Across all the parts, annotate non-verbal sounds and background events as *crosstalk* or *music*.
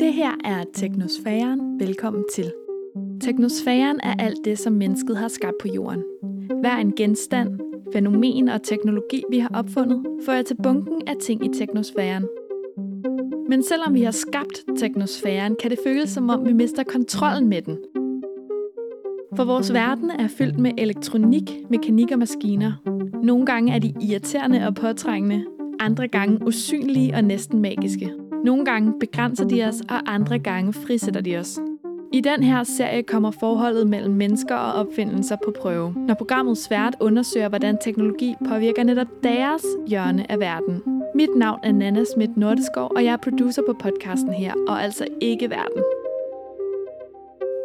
Det her er Teknosfæren. Velkommen til. Teknosfæren er alt det, som mennesket har skabt på jorden. Hver en genstand, fænomen og teknologi, vi har opfundet, fører til bunken af ting i teknosfæren. Men selvom vi har skabt teknosfæren, kan det føles som om, vi mister kontrollen med den. For vores verden er fyldt med elektronik, mekanik og maskiner. Nogle gange er de irriterende og påtrængende, andre gange usynlige og næsten magiske. Nogle gange begrænser de os, og andre gange frisætter de os. I den her serie kommer forholdet mellem mennesker og opfindelser på prøve, når programmet svært undersøger, hvordan teknologi påvirker netop deres hjørne af verden. Mit navn er Nana Schmidt Nordeskov, og jeg er producer på podcasten her, og altså ikke verden.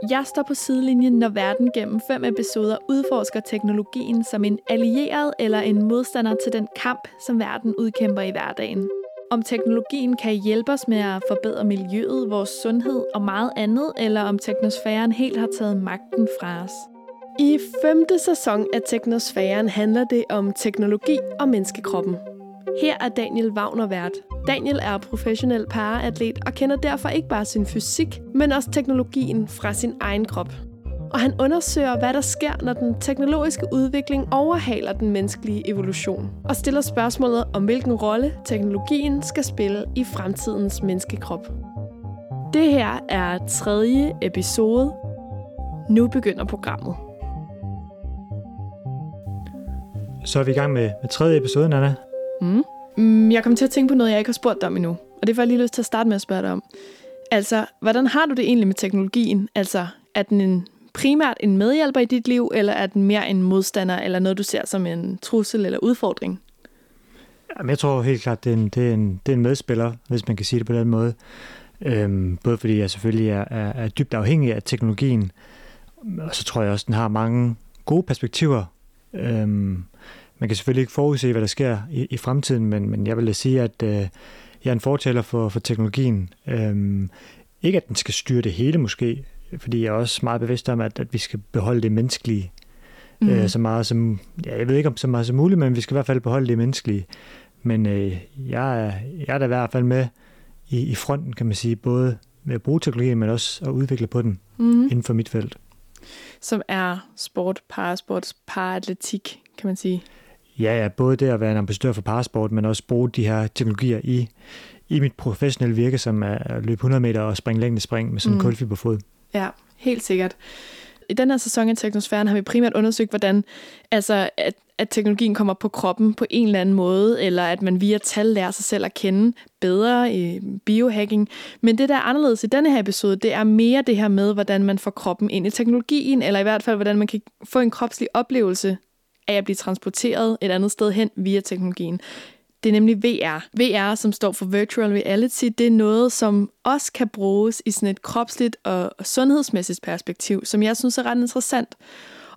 Jeg står på sidelinjen, når verden gennem fem episoder udforsker teknologien som en allieret eller en modstander til den kamp, som verden udkæmper i hverdagen. Om teknologien kan hjælpe os med at forbedre miljøet, vores sundhed og meget andet, eller om teknosfæren helt har taget magten fra os. I femte sæson af Teknosfæren handler det om teknologi og menneskekroppen. Her er Daniel Wagner vært. Daniel er professionel paraatlet og kender derfor ikke bare sin fysik, men også teknologien fra sin egen krop. Og han undersøger, hvad der sker, når den teknologiske udvikling overhaler den menneskelige evolution, og stiller spørgsmålet om, hvilken rolle teknologien skal spille i fremtidens menneskekrop. Det her er tredje episode. Nu begynder programmet. Så er vi i gang med, med tredje episode, Nana. Mm. Mm, Jeg kom til at tænke på noget, jeg ikke har spurgt dig om endnu. Og det får jeg lige lyst til at starte med at spørge dig om. Altså, hvordan har du det egentlig med teknologien? Altså, er den en, primært en medhjælper i dit liv, eller er den mere en modstander, eller noget, du ser som en trussel eller udfordring? Jamen, jeg tror helt klart, det er, en, det, er en, det er en medspiller, hvis man kan sige det på den måde. Øhm, både fordi jeg selvfølgelig er, er, er dybt afhængig af teknologien, og så tror jeg også, den har mange gode perspektiver. Øhm, man kan selvfølgelig ikke forudse, hvad der sker i, i fremtiden, men, men jeg vil da sige, at øh, jeg er en fortaler for, for teknologien. Øhm, ikke at den skal styre det hele måske, fordi jeg er også meget bevidst om, at, at vi skal beholde det menneskelige mm. øh, så meget som, ja, jeg ved ikke om så meget som muligt, men vi skal i hvert fald beholde det menneskelige. Men øh, jeg, er, jeg er da i hvert fald med i, i fronten, kan man sige, både med at bruge teknologien, men også at udvikle på den Mm. inden for mit felt. Som er sport, parasport, paratletik, kan man sige. Ja, ja, både det at være en ambassadør for parasport, men også bruge de her teknologier i, i mit professionelle virke, som er at løbe 100 meter og springe længdespring med sådan en Mm. mm. kulfiberfod. Ja, helt sikkert. I den her sæson af Teknosfæren har vi primært undersøgt, hvordan altså, at, at teknologien kommer på kroppen på en eller anden måde, eller at man via tal lærer sig selv at kende bedre i biohacking. Men det, der er anderledes i denne her episode, det er mere det her med, hvordan man får kroppen ind i teknologien, eller i hvert fald, hvordan man kan få en kropslig oplevelse af at blive transporteret et andet sted hen via teknologien. Det er nemlig VR. VR, som står for Virtual Reality, det er noget, som også kan bruges i sådan et kropsligt og sundhedsmæssigt perspektiv, som jeg synes er ret interessant.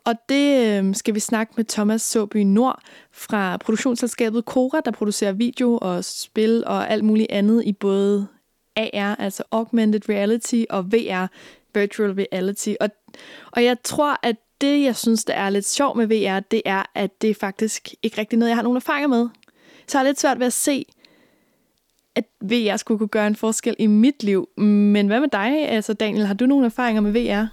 Og det øhm, skal vi snakke med Thomas Såby Nord fra produktionsselskabet Cora, der producerer video og spil og alt muligt andet i både AR, altså Augmented Reality, og VR, Virtual Reality. Og, og jeg tror, at det, jeg synes, der er lidt sjovt med VR, det er, at det er faktisk ikke rigtig noget, jeg har nogen erfaringer med. Så jeg har lidt svært ved at se, at VR skulle kunne gøre en forskel i mit liv. Men hvad med dig, altså Daniel? Har du nogle erfaringer med VR?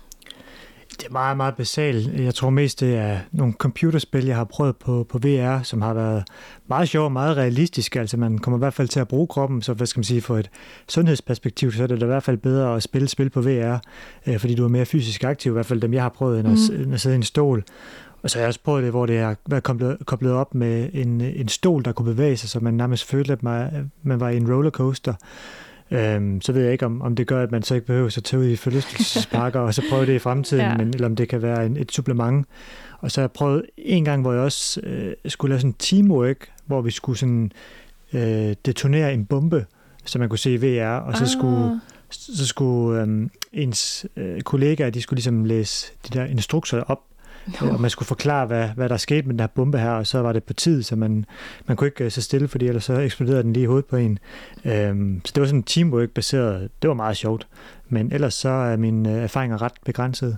Det er meget, meget basalt. Jeg tror mest, det er nogle computerspil, jeg har prøvet på, på VR, som har været meget sjove og meget realistiske. Altså man kommer i hvert fald til at bruge kroppen, så hvad skal man sige, for et sundhedsperspektiv, så er det da i hvert fald bedre at spille spil på VR, øh, fordi du er mere fysisk aktiv, i hvert fald dem, jeg har prøvet, end at, Mm. end at sidde i en stol. Og så har jeg også prøvet det, hvor det været koblet, koblet op med en, en stol, der kunne bevæge sig, så man nærmest følte, at man, man var i en rollercoaster. Øhm, så ved jeg ikke, om, om det gør, at man så ikke behøver at tage ud i forlystelsesparker *laughs* og så prøve det i fremtiden, Ja. men, eller om det kan være en, et supplement. Og så har jeg prøvet en gang, hvor jeg også øh, skulle lave sådan teamwork, hvor vi skulle sådan øh, detonere en bombe, så man kunne se VR, og så skulle, så skulle øhm, ens øh, kollegaer, de skulle ligesom læse de der instrukser op, Nå. og man skulle forklare, hvad, hvad der skete med den her bombe her, og så var det på tid, så man, man kunne ikke øh, så stille, fordi ellers så eksploderede den lige i hovedet på en. Øhm, så det var sådan teamwork-baseret. Det var meget sjovt. Men ellers så er mine øh, erfaringer ret begrænsede.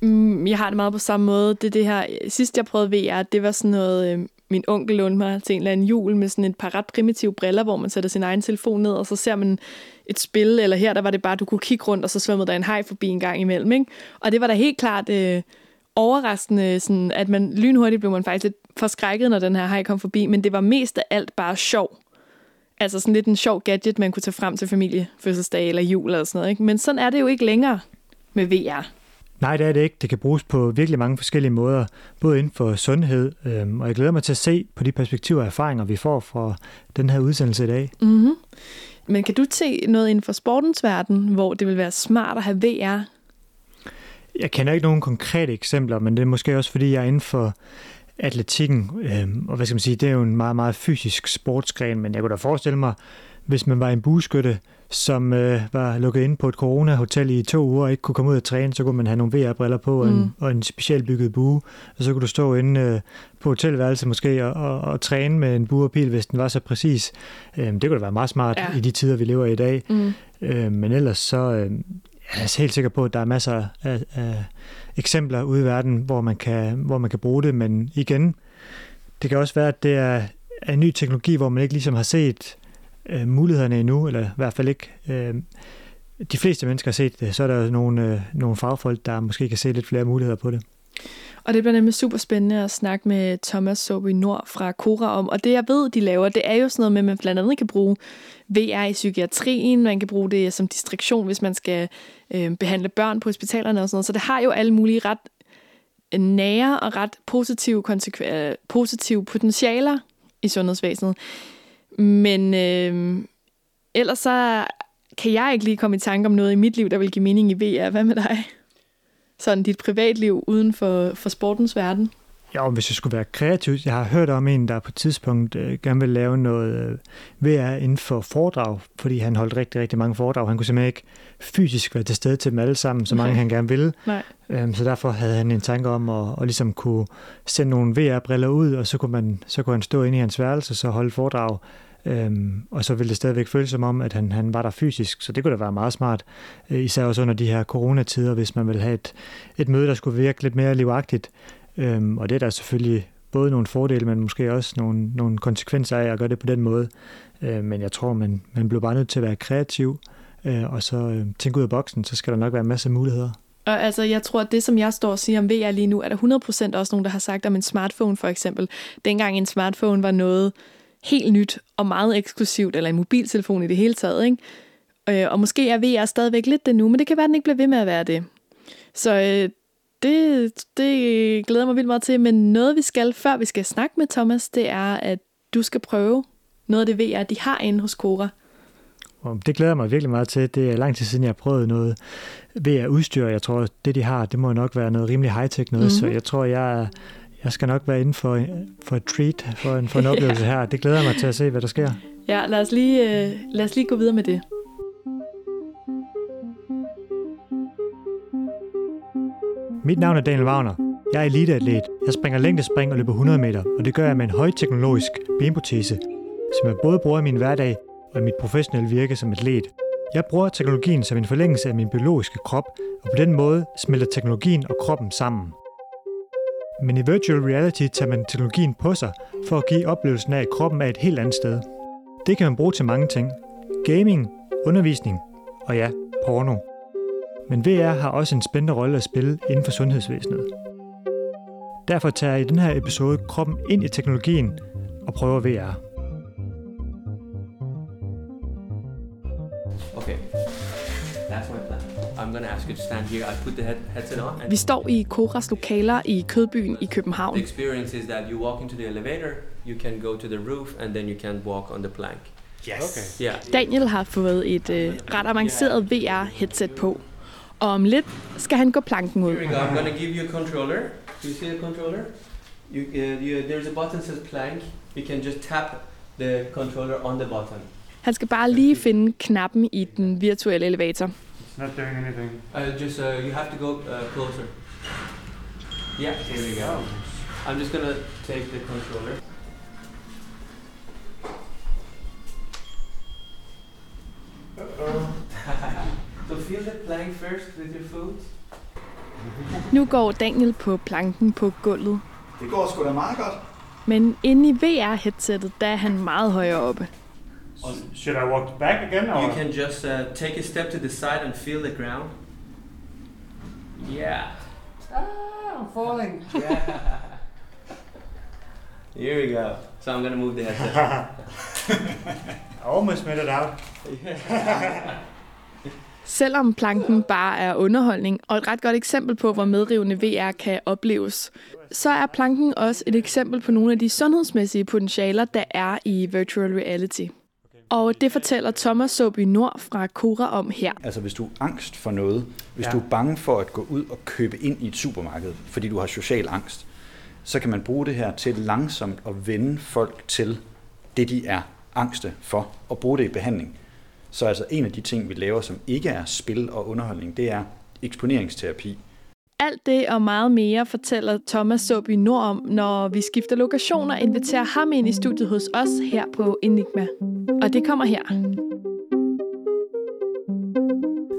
Mm, jeg har det meget på samme måde. Det, det her, sidst jeg prøvede VR, det var sådan noget øh, min onkel lånte mig til en eller anden jul med sådan et par ret primitive briller, hvor man sætter sin egen telefon ned, og så ser man et spil, eller her der var det bare, du kunne kigge rundt, og så svømmede der en hej forbi en gang imellem. Ikke? Og det var da helt klart øh, overraskende, sådan, at man lynhurtigt blev man faktisk lidt forskrækket, når den her hej kom forbi, men det var mest af alt bare sjov. Altså sådan lidt en sjov gadget, man kunne tage frem til familiefødselsdag eller jul eller sådan noget. Ikke? Men sådan er det jo ikke længere med VR. Nej, det er det ikke. Det kan bruges på virkelig mange forskellige måder, både inden for sundhed, øhm, og jeg glæder mig til at se på de perspektiver og erfaringer, vi får fra den her udsendelse i dag. Mm-hmm. Men kan du se noget inden for sportens verden, hvor det vil være smart at have VR? Jeg kender ikke nogen konkrete eksempler, men det er måske også, fordi jeg er inden for atletikken, øhm, og hvad skal man sige, det er jo en meget, meget fysisk sportsgren, men jeg kunne da forestille mig, hvis man var en bueskytte, som øh, var lukket ind på et corona-hotel i to uger og ikke kunne komme ud og træne, så kunne man have nogle VR-briller på mm. og, en, mm. og en specielt bygget bue, og så kunne du stå inde øh, på hotelværelset måske og, og, og træne med en bue og pil, hvis den var så præcis. Øh, det kunne da være meget smart ja. i de tider, vi lever i i dag. Mm. Øh, men ellers så øh, jeg er helt sikker på, at der er masser af, af eksempler ude i verden, hvor man, kan, hvor man kan bruge det, men igen, det kan også være, at det er, er en ny teknologi, hvor man ikke ligesom har set øh, mulighederne endnu, eller i hvert fald ikke øh, de fleste mennesker har set det, så er der nogle, øh, nogle fagfolk, der måske kan se lidt flere muligheder på det. Og det bliver nemlig super spændende at snakke med Thomas Sobi Nord fra Kora om. Og det jeg ved, de laver, det er jo sådan noget med, at man blandt andet kan bruge VR i psykiatrien, man kan bruge det som distraktion, hvis man skal øh, behandle børn på hospitalerne og sådan noget. Så det har jo alle mulige ret øh, nære og ret positive, konsekven- øh, positive potentialer i sundhedsvæsenet. Men øh, ellers så kan jeg ikke lige komme i tanke om noget i mit liv, der vil give mening i VR. Hvad med dig? Sådan dit privatliv uden for, for sportens verden? Ja, hvis jeg skulle være kreativ, jeg har hørt om en, der på et tidspunkt øh, gerne vil lave noget øh, VR inden for foredrag, fordi han holdt rigtig, rigtig mange foredrag. Han kunne simpelthen ikke fysisk være til stede til dem alle sammen, så mange Nej. han gerne ville. Nej. Øhm, så derfor havde han en tanke om at, at ligesom kunne sende nogle VR-briller ud, og så kunne, man, så kunne han stå inde i hans værelse og så holde foredrag Øhm, og så ville det stadigvæk føles som om, at han, han var der fysisk, så det kunne da være meget smart, øh, især også under de her coronatider, hvis man vil have et, et møde, der skulle virke lidt mere livagtigt. Øhm, og det er der selvfølgelig både nogle fordele, men måske også nogle, nogle konsekvenser af at gøre det på den måde. Øh, men jeg tror, man, man bliver bare nødt til at være kreativ, øh, og så øh, tænke ud af boksen, så skal der nok være masser masse muligheder. Og altså, jeg tror, at det, som jeg står og siger om VR lige nu, er der 100% også nogen, der har sagt om en smartphone for eksempel. Dengang en smartphone var noget, helt nyt og meget eksklusivt, eller en mobiltelefon i det hele taget. Ikke? Øh, og måske er VR stadigvæk lidt det nu, men det kan være, at den ikke bliver ved med at være det. Så øh, det, det glæder mig vildt meget til. Men noget, vi skal, før vi skal snakke med Thomas, det er, at du skal prøve noget af det VR, de har inde hos Cora. Det glæder mig virkelig meget til. Det er lang tid siden, jeg har prøvet noget VR-udstyr. Jeg tror, det de har, det må nok være noget rimelig high-tech noget. Mm-hmm. Så jeg tror, jeg er jeg skal nok være inde for, for et treat, for en, *laughs* for en oplevelse ja. her. Det glæder mig til at se, hvad der sker. Ja, lad os lige, øh, lad os lige gå videre med det. Mit navn er Daniel Wagner. Jeg er eliteatlet. Jeg springer længdespring og løber 100 meter, og det gør jeg med en højteknologisk benprotese, som jeg både bruger i min hverdag og i mit professionelle virke som atlet. Jeg bruger teknologien som en forlængelse af min biologiske krop, og på den måde smelter teknologien og kroppen sammen. Men i virtual reality tager man teknologien på sig for at give oplevelsen af, at kroppen er et helt andet sted. Det kan man bruge til mange ting. Gaming, undervisning og ja, porno. Men VR har også en spændende rolle at spille inden for sundhedsvæsenet. Derfor tager jeg i den her episode kroppen ind i teknologien og prøver VR. To stand here. I put the head, headset on. Vi står i Koras lokaler i Kødbyen i København. The experience is that you walk into the elevator, you can go to the roof, and then you can walk on the plank. Yes. Okay. Yeah. Daniel har fået et uh, ret avanceret VR-headset på. Og om lidt skal han gå planken ud. Here we go. I'm gonna give you a controller. Do you see the controller? You, uh, you, there's a button says plank. You can just tap the controller on the button. Han skal bare lige finde knappen i den virtuelle elevator. Not doing anything. Uh, just uh, you have to go uh, closer. Yeah, here we go. I'm just gonna take the controller. Uh-oh. *laughs* so feel the plank first with your foot. Nu går Daniel på planken på gulvet. Det går sgu da meget godt. Men inde i VR-headsettet, der er han meget højere oppe. Should I walk back again? You can just uh, take a step to the side and feel the ground. Yeah. Ah, I'm falling. *laughs* Yeah. Here we go. So I'm gonna move the headset. *laughs* I almost made it out. *laughs* Selvom planken bare er underholdning og et ret godt eksempel på, hvor medrivende VR kan opleves, så er planken også et eksempel på nogle af de sundhedsmæssige potentialer, der er i virtual reality. Og det fortæller Thomas Soby Nord fra Cora om her. Altså hvis du er angst for noget, hvis ja. du er bange for at gå ud og købe ind i et supermarked, fordi du har social angst, så kan man bruge det her til langsomt at vende folk til det, de er angste for, og bruge det i behandling. Så altså en af de ting, vi laver, som ikke er spil og underholdning, det er eksponeringsterapi. Alt det og meget mere fortæller Thomas Soby Nord om, når vi skifter lokation og inviterer ham ind i studiet hos os her på Enigma. Og det kommer her.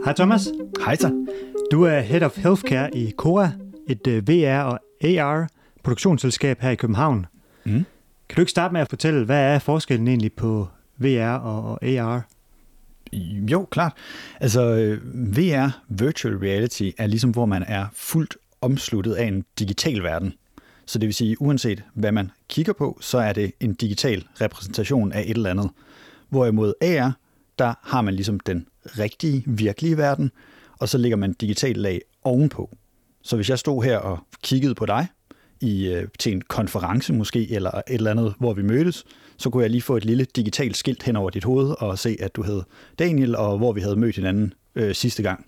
Hej Thomas. Hej så. Du er Head of Healthcare i Cora, et øh, VR og AR produktionsselskab her i København. Mm. Kan du ikke starte med at fortælle, hvad er forskellen egentlig på VR og og AR? Jo, klart. Altså, øh, VR, virtual reality, er ligesom, hvor man er fuldt omsluttet af en digital verden. Så det vil sige, uanset hvad man kigger på, så er det en digital repræsentation af et eller andet. Hvorimod AR, der har man ligesom den rigtige, virkelige verden, og så lægger man digital lag ovenpå. Så hvis jeg stod her og kiggede på dig i, øh, til en konference måske, eller et eller andet, hvor vi mødtes, så kunne jeg lige få et lille digitalt skilt hen over dit hoved og se, at du hed Daniel, og hvor vi havde mødt hinanden øh, sidste gang.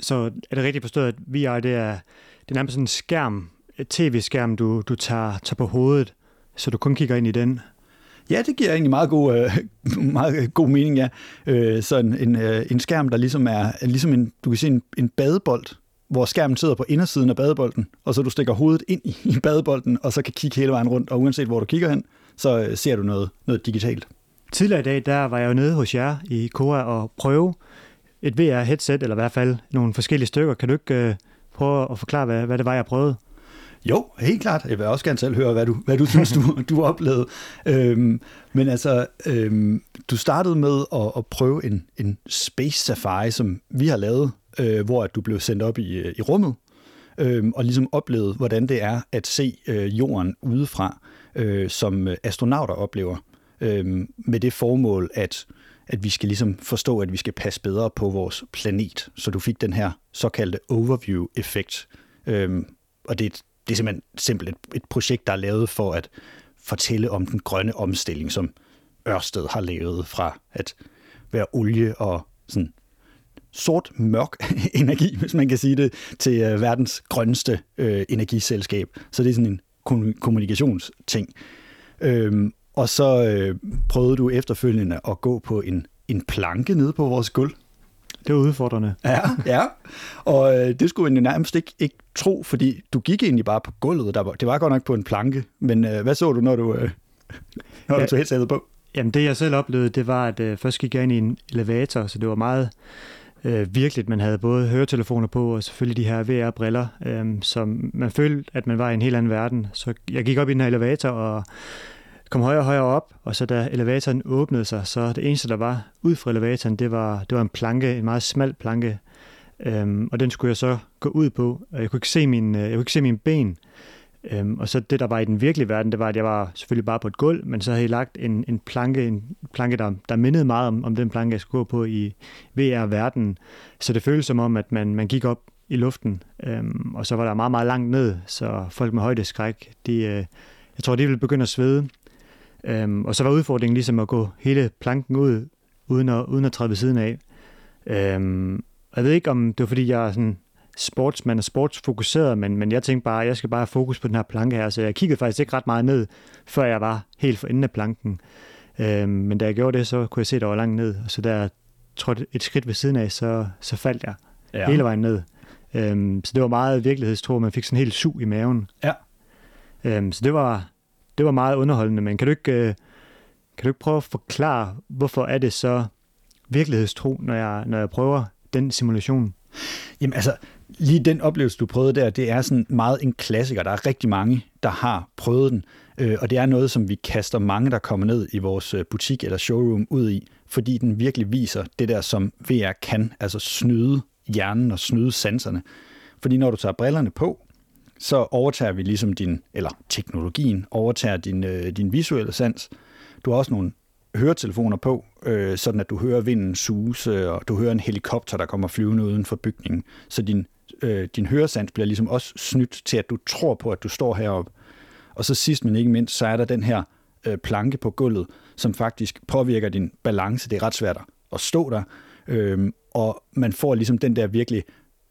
Så er det rigtigt forstået, at VR det er, det er nærmest sådan en skærm, et tv-skærm, du, du tager, tager på hovedet, så du kun kigger ind i den? Ja, det giver egentlig meget god, øh, *laughs* meget god mening, ja. Øh, sådan en, øh, en skærm, der ligesom er ligesom en, du kan se en, en badebold, hvor skærmen sidder på indersiden af badebolden, og så du stikker hovedet ind i, i badebolden, og så kan kigge hele vejen rundt, og uanset hvor du kigger hen, så øh, ser du noget, noget digitalt. Tidligere i dag, der var jeg jo nede hos jer i Cora og prøve et VR-headset, eller i hvert fald nogle forskellige stykker. Kan du ikke øh, prøve at forklare, hvad, hvad det var, jeg prøvede? Jo, helt klart. Jeg vil også gerne selv høre, hvad du, hvad du *laughs* synes, du, du oplevede. Øhm, men altså, øhm, du startede med at, at prøve en, en space safari, som vi har lavet, øh, hvor at du blev sendt op i, øh, i rummet, øh, og ligesom oplevede, hvordan det er at se øh, jorden udefra, øh, som øh, astronauter oplever, øh, med det formål, at, at vi skal ligesom forstå, at vi skal passe bedre på vores planet. Så du fik den her såkaldte overview-effekt. Øh, og det er, et- det er simpelthen simpelt et, et projekt, der er lavet for at fortælle om den grønne omstilling, som Ørsted har lavet fra at være olie og sådan sort mørk *laughs* energi, hvis man kan sige det, til øh, verdens grønneste øh, energiselskab. Så det er sådan en kommunikationsting. Øhm, og så øh, prøvede du efterfølgende at gå på en, en planke nede på vores gulv. Det var udfordrende. Ja, ja. Og øh, det skulle man nærmest ikke, ikke tro, fordi du gik egentlig bare på gulvet. Der var, det var godt nok på en planke, men øh, hvad så du, når du, øh, *laughs* når du Ja. tog headsetet på? Jamen det jeg selv oplevede, det var, at øh, først gik jeg ind i en elevator, så det var meget øh, virkeligt. Man havde både høretelefoner på, og selvfølgelig de her VR-briller, øh, som man følte, at man var i en helt anden verden. Så jeg gik op i den her elevator, og kom højere og højere op, og så da elevatoren åbnede sig, så det eneste, der var ud fra elevatoren, det var, det var en planke, en meget smal planke, øhm, og den skulle jeg så gå ud på, og jeg kunne ikke se min, øh, jeg kunne ikke se mine ben. Øhm, og så det, der var i den virkelige verden, det var, at jeg var selvfølgelig bare på et gulv, men så havde jeg lagt en, en planke, en planke der, der mindede meget om, om den planke, jeg skulle gå på i VR-verdenen. Så det føltes som om, at man, man gik op i luften, øhm, og så var der meget, meget langt ned, så folk med højdeskræk, de, øh, jeg tror, de ville begynde at svede. Øhm, og så var udfordringen ligesom at gå hele planken ud, uden at, uden at træde ved siden af. Øhm, jeg ved ikke, om det var, fordi jeg sådan sportsmand og sportsfokuseret, men, men jeg tænkte bare, at jeg skal bare have fokus på den her planke her, så jeg kiggede faktisk ikke ret meget ned, før jeg var helt for enden af planken. Øhm, men da jeg gjorde det, så kunne jeg se, at der var langt ned, og så jeg trådte et skridt ved siden af, så, så faldt jeg ja. hele vejen ned. Øhm, så det var meget virkelighedstro, man fik sådan helt sug i maven. Ja. Øhm, så det var, det var meget underholdende, men kan du ikke, øh, kan du ikke prøve at forklare, hvorfor er det så virkelighedstro, når jeg, når jeg prøver den simulation? Jamen altså, lige den oplevelse, du prøvede der, det er sådan meget en klassiker. Der er rigtig mange der har prøvet den, øh, og det er noget, som vi kaster mange, der kommer ned i vores øh, butik eller showroom ud i, fordi den virkelig viser det der, som VR kan, altså snyde hjernen og snyde sanserne. Fordi når du tager brillerne på, så overtager vi ligesom din, eller teknologien overtager din, øh, din visuelle sans. Du har også nogle høretelefoner på, øh, sådan at du hører vinden suse, og du hører en helikopter, der kommer flyvende uden for bygningen. Så din, øh, din høresans bliver ligesom også snydt til, at du tror på, at du står heroppe. Og så sidst men ikke mindst, så er der den her øh, planke på gulvet, som faktisk påvirker din balance. Det er ret svært at stå der, øh, og man får ligesom den der virkelig,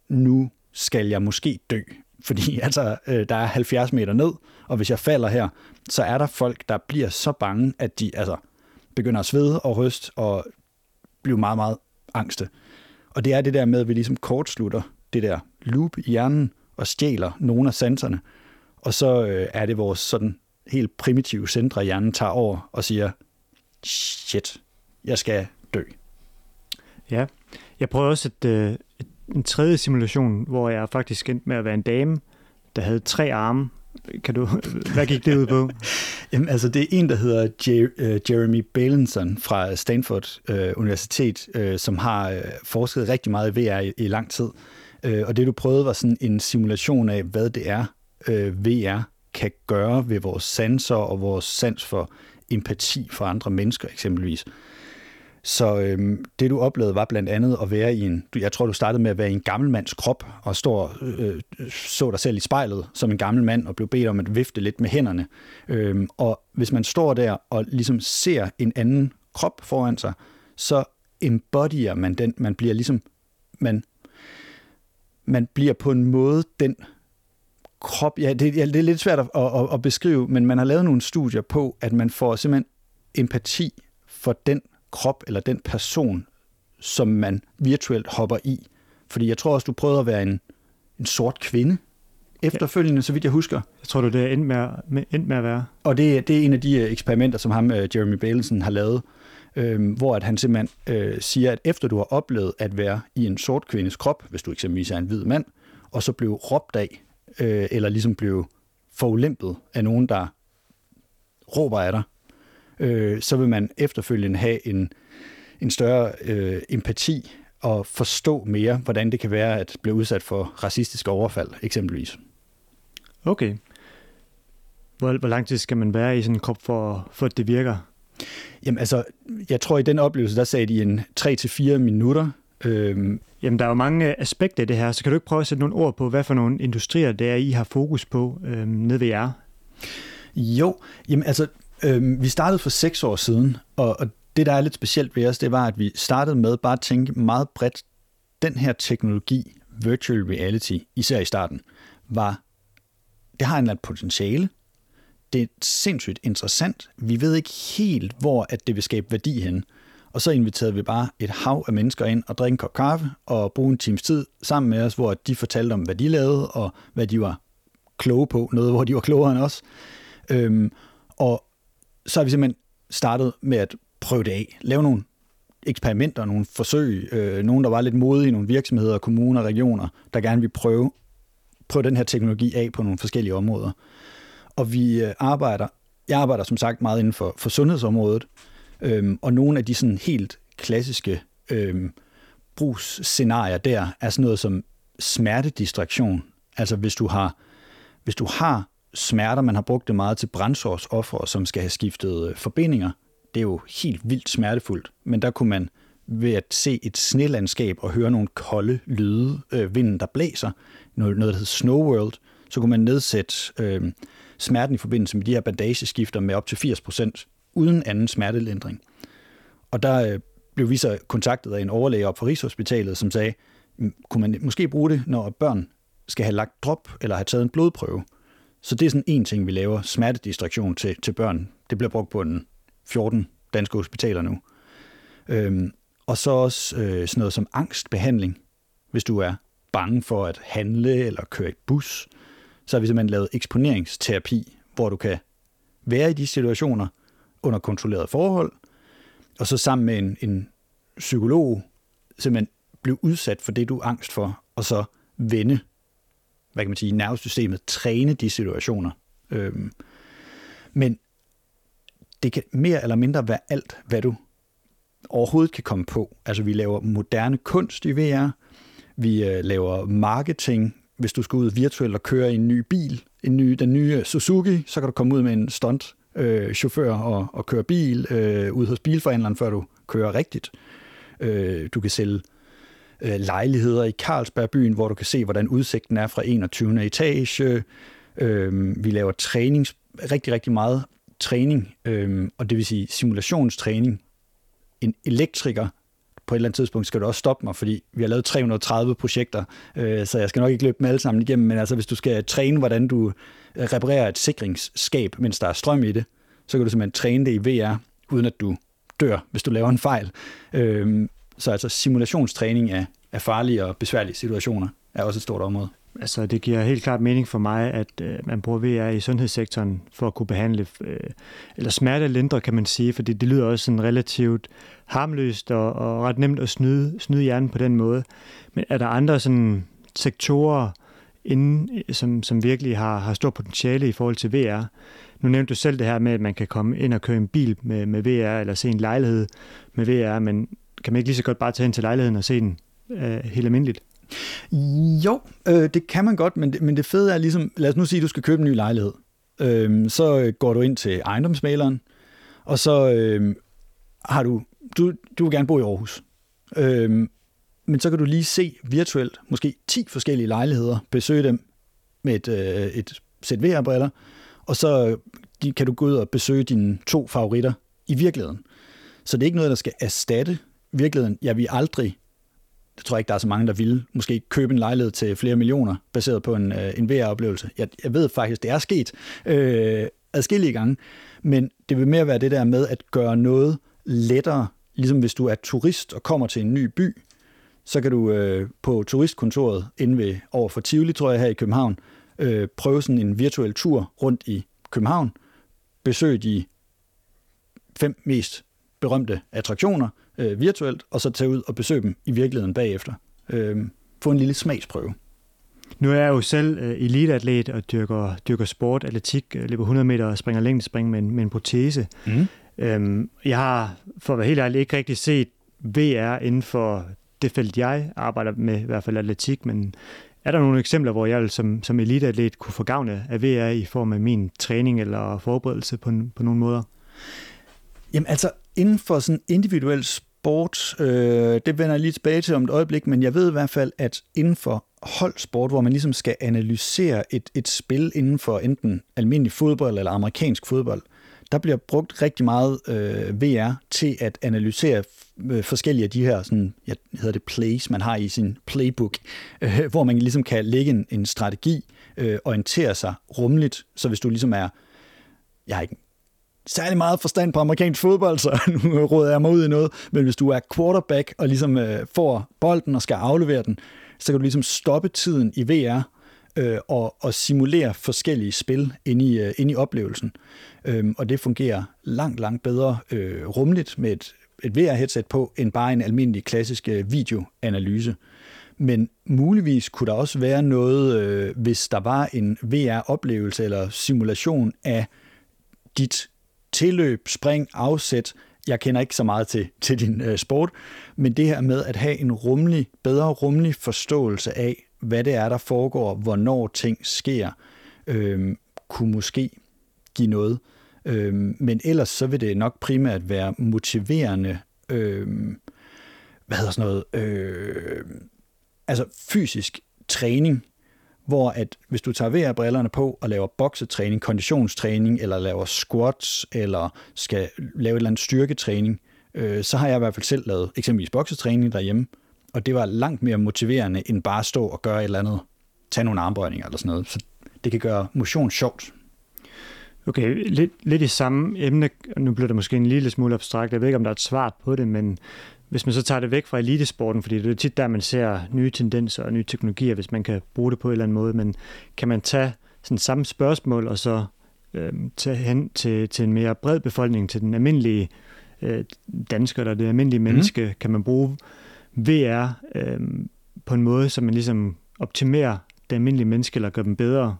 nu skal jeg måske dø. *laughs* Fordi altså, øh, der er 70 meter ned, og hvis jeg falder her, så er der folk, der bliver så bange, at de altså, begynder at svede og ryste og blive meget, meget angste. Og det er det der med, at vi ligesom kortslutter det der loop i hjernen og stjæler nogle af sanserne. Og så øh, er det vores sådan helt primitive centre i hjernen tager over og siger, shit, jeg skal dø. Ja, jeg prøvede også et, øh, en tredje simulation, hvor jeg faktisk endte med at være en dame, der havde tre arme. Kan du, *laughs* hvad gik det ud på? *laughs* Jamen, altså, det er en, der hedder Jer- uh, Jeremy Balinson fra Stanford uh, Universitet, uh, som har uh, forsket rigtig meget i VR i, i lang tid. Øh, og det, du prøvede, var sådan en simulation af, hvad det er, øh, VR kan gøre ved vores sanser og vores sans for empati for andre mennesker eksempelvis. Så øhm, det du oplevede var blandt andet at være i en, jeg tror du startede med at være i en gammel mands krop og stå øh, så dig selv i spejlet som en gammel mand og blev bedt om at vifte lidt med hænderne. Øhm, og hvis man står der og ligesom ser en anden krop foran sig, så embodyer man den, man bliver ligesom, man, man bliver på en måde den krop, ja, det, ja, det er lidt svært at, at, at beskrive, men man har lavet nogle studier på, at man får simpelthen empati for den krop eller den person, som man virtuelt hopper i. Fordi jeg tror også, du prøvede at være en, en sort kvinde efterfølgende, så vidt jeg husker. Jeg tror, det er det, endte med, med, endte med at være. Og det, det er en af de øh, eksperimenter, som ham, øh, Jeremy Balinson, har lavet, øh, hvor at han simpelthen øh, siger, at efter du har oplevet at være i en sort kvindes krop, hvis du eksempelvis er en hvid mand, og så blev råbt af, øh, eller ligesom blev forulæmpet af nogen, der råber af dig, øh, så vil man efterfølgende have en, en større øh, empati og forstå mere, hvordan det kan være at blive udsat for racistiske overfald, eksempelvis. Okay. Hvor, hvor lang tid skal man være i sådan en krop, for, for at det virker? Jamen altså, jeg tror i den oplevelse, der sagde de en 3-4 minutter. Øhm. Jamen, der er jo mange aspekter i det her, så kan du ikke prøve at sætte nogle ord på, hvad for nogle industrier det er, I har fokus på øhm, nede ved jer? Jo, jamen altså, øhm, vi startede for seks år siden, og, og det, der er lidt specielt ved os, det var, at vi startede med bare at tænke meget bredt. Den her teknologi, virtual reality, især i starten, var, det har en eller anden potentiale. Det er sindssygt interessant. Vi ved ikke helt, hvor at det vil skabe værdi hen. Og så inviterede vi bare et hav af mennesker ind og drikke en kop kaffe og bruge en times tid sammen med os, hvor de fortalte om, hvad de lavede og hvad de var kloge på. Noget, hvor de var klogere end os. Øhm, og så har vi simpelthen startet med at prøve det af. Lave nogle eksperimenter, nogle forsøg, øh, nogen, der var lidt modige, nogle virksomheder, kommuner, regioner, der gerne vil prøve, prøve den her teknologi af på nogle forskellige områder. Og vi øh, arbejder, jeg arbejder som sagt meget inden for, for sundhedsområdet, øhm, og nogle af de sådan helt klassiske øhm, brugsscenarier der er sådan noget som smertedistraktion. Altså hvis du har, hvis du har smerter, man har brugt det meget til brændsårsoffere, som skal have skiftet øh, forbindinger, det er jo helt vildt smertefuldt, men der kunne man ved at se et snelandskab og høre nogle kolde lyde, øh, vinden der blæser, noget, noget der hedder Snow World, så kunne man nedsætte øh, smerten i forbindelse med de her bandageskifter med op til 80% uden anden smertelindring. Og der øh, blev vi så kontaktet af en overlæge op fra Rigshospitalet, som sagde, kunne man måske bruge det, når børn skal have lagt drop eller have taget en blodprøve. Så det er sådan en ting, vi laver, smertedistraktion til, til børn. Det bliver brugt på en 14 danske hospitaler nu. Øhm, og så også øh, sådan noget som angstbehandling. Hvis du er bange for at handle eller køre i bus, så har vi simpelthen lavet eksponeringsterapi, hvor du kan være i de situationer under kontrolleret forhold, og så sammen med en, en psykolog simpelthen blive udsat for det, du er angst for, og så vende, hvad kan man sige, nervesystemet, træne de situationer Øhm, men det kan mere eller mindre være alt, hvad du overhovedet kan komme på. Altså vi laver moderne kunst i VR, vi øh, laver marketing, hvis du skal ud virtuelt og køre i en ny bil, en ny, den nye Suzuki, så kan du komme ud med en stunt øh, chauffør og, og køre bil øh, ud hos bilforhandleren, før du kører rigtigt. Øh, du kan sælge øh, lejligheder i Carlsbergbyen, hvor du kan se, hvordan udsigten er fra 21. etage. Øh, vi laver trænings, rigtig, rigtig meget træning, øh, og det vil sige simulationstræning. En elektriker på et eller andet tidspunkt skal du også stoppe mig, fordi vi har lavet 330 projekter, øh, så jeg skal nok ikke løbe dem alle sammen igennem, men altså hvis du skal træne, hvordan du øh, reparerer et sikringsskab, mens der er strøm i det, så kan du simpelthen træne det i VR, uden at du dør, hvis du laver en fejl. Øh, så altså simulationstræning af, af farlige og besværlige situationer er også et stort område. Altså, det giver helt klart mening for mig, at øh, man bruger VR i sundhedssektoren for at kunne behandle, øh, eller smerte lindre, kan man sige, fordi det lyder også sådan relativt harmløst og, og ret nemt at snyde, snyde hjernen på den måde. Men er der andre sådan sektorer, inden, øh, som, som virkelig har, har stort potentiale i forhold til VR? Nu nævnte du selv det her med, at man kan komme ind og køre en bil med, med VR, eller se en lejlighed med VR, men kan man ikke lige så godt bare tage ind til lejligheden og se den øh, helt almindeligt? Jo, øh, det kan man godt, men det, men det fede er ligesom, lad os nu sige, at du skal købe en ny lejlighed. Øhm, øh, så går du ind til ejendomsmaleren, og så øh, har du, du, du vil gerne bo i Aarhus. Øh, men så kan du lige se virtuelt, måske 10 forskellige lejligheder, besøge dem med et, øh, et sæt VR-briller, og så øh, kan du gå ud og besøge dine to favoritter i virkeligheden. Så det er ikke noget, der skal erstatte virkeligheden. Jeg vil aldrig det tror jeg ikke, der er så mange, der vil måske købe en lejlighed til flere millioner, baseret på en, øh, en VR-oplevelse. Jeg, jeg ved faktisk, det er sket øh, adskillige gange, men det vil mere være det der med at gøre noget lettere, ligesom hvis du er turist og kommer til en ny by, så kan du øh, på turistkontoret inde ved over for Tivoli, tror jeg, her i København, øh, prøve sådan en virtuel tur rundt i København, besøge de fem mest berømte attraktioner, øh, virtuelt, og så tage ud og besøge dem i virkeligheden bagefter. Øh, få en lille smagsprøve. Nu er jeg jo selv øh, eliteatlet og dyrker, dyrker sport, atletik, øh, løber 100 meter og springer længdespring med en, med en protese. Mm. Øhm, jeg har, for at være helt ærlig, ikke rigtig set VR inden for det felt, jeg arbejder med, i hvert fald atletik, men er der nogle eksempler, hvor jeg som, som eliteatlet kunne få gavn af VR i form af min træning eller forberedelse på, på nogle måder? Jamen altså, inden for sådan individuel sport, øh, det vender jeg lige tilbage til om et øjeblik, men jeg ved i hvert fald, at inden for holdsport, hvor man ligesom skal analysere et, et spil inden for enten almindelig fodbold eller amerikansk fodbold, der bliver brugt rigtig meget øh, VR til at analysere øh, forskellige af de her, sådan, jeg hedder det plays, man har i sin playbook, øh, hvor man ligesom kan lægge en, en strategi, øh, orientere sig rumligt, så hvis du ligesom er, jeg har ikke særlig meget forstand på amerikansk fodbold, så *laughs* nu råder jeg mig ud i noget, men hvis du er quarterback og ligesom øh, får bolden og skal aflevere den, så kan du ligesom stoppe tiden i VR øh, og, og simulere forskellige spil inde i, øh, inde i oplevelsen. Øh, og det fungerer langt, langt bedre øh, rumligt med et, et VR-headset på, end bare en almindelig klassisk øh, videoanalyse. Men muligvis kunne der også være noget, øh, hvis der var en VR-oplevelse eller simulation af dit tilløb, spring, afsæt. Jeg kender ikke så meget til, til din øh, sport, men det her med at have en rumlig, bedre rumlig forståelse af, hvad det er, der foregår, hvornår ting sker, øh, kunne måske give noget. Øh, men ellers så vil det nok primært være motiverende, øh, hvad hedder sådan noget, øh, altså fysisk træning, hvor at hvis du tager VR-brillerne på og laver boksetræning, konditionstræning, eller laver squats, eller skal lave et eller andet styrketræning, øh, så har jeg i hvert fald selv lavet eksempelvis boksetræning derhjemme, og det var langt mere motiverende, end bare at stå og gøre et eller andet, tage nogle armbøjninger eller sådan noget. Så det kan gøre motion sjovt. Okay, lidt, lidt i samme emne, nu bliver det måske en lille smule abstrakt, jeg ved ikke, om der er et svar på det, men hvis man så tager det væk fra elitesporten, fordi det er tit der, man ser nye tendenser og nye teknologier, hvis man kan bruge det på en eller anden måde, men kan man tage sådan samme spørgsmål og så øh, tage hen til, til en mere bred befolkning, til den almindelige øh, dansker eller det almindelige mhm. menneske, mm. kan man bruge VR øh, på en måde, så man ligesom optimerer det almindelige menneske eller gør dem bedre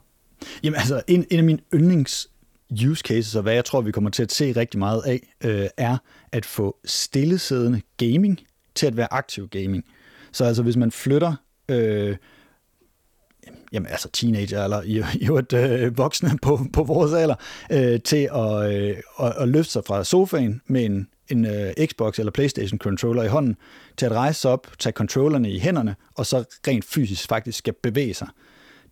Jamen altså, en, en af mine yndlings use cases, og hvad jeg tror, vi kommer til at se rigtig meget af, øh, er at få stillesiddende gaming til at være aktiv gaming. Så altså, hvis man flytter øh, jamen altså teenager eller i, i et øh, voksne på, på vores alder, øh, til at, øh, at, at løfte sig fra sofaen med en, en øh, Xbox eller Playstation controller i hånden, til at rejse op, tage controllerne i hænderne, og så rent fysisk faktisk skal bevæge sig.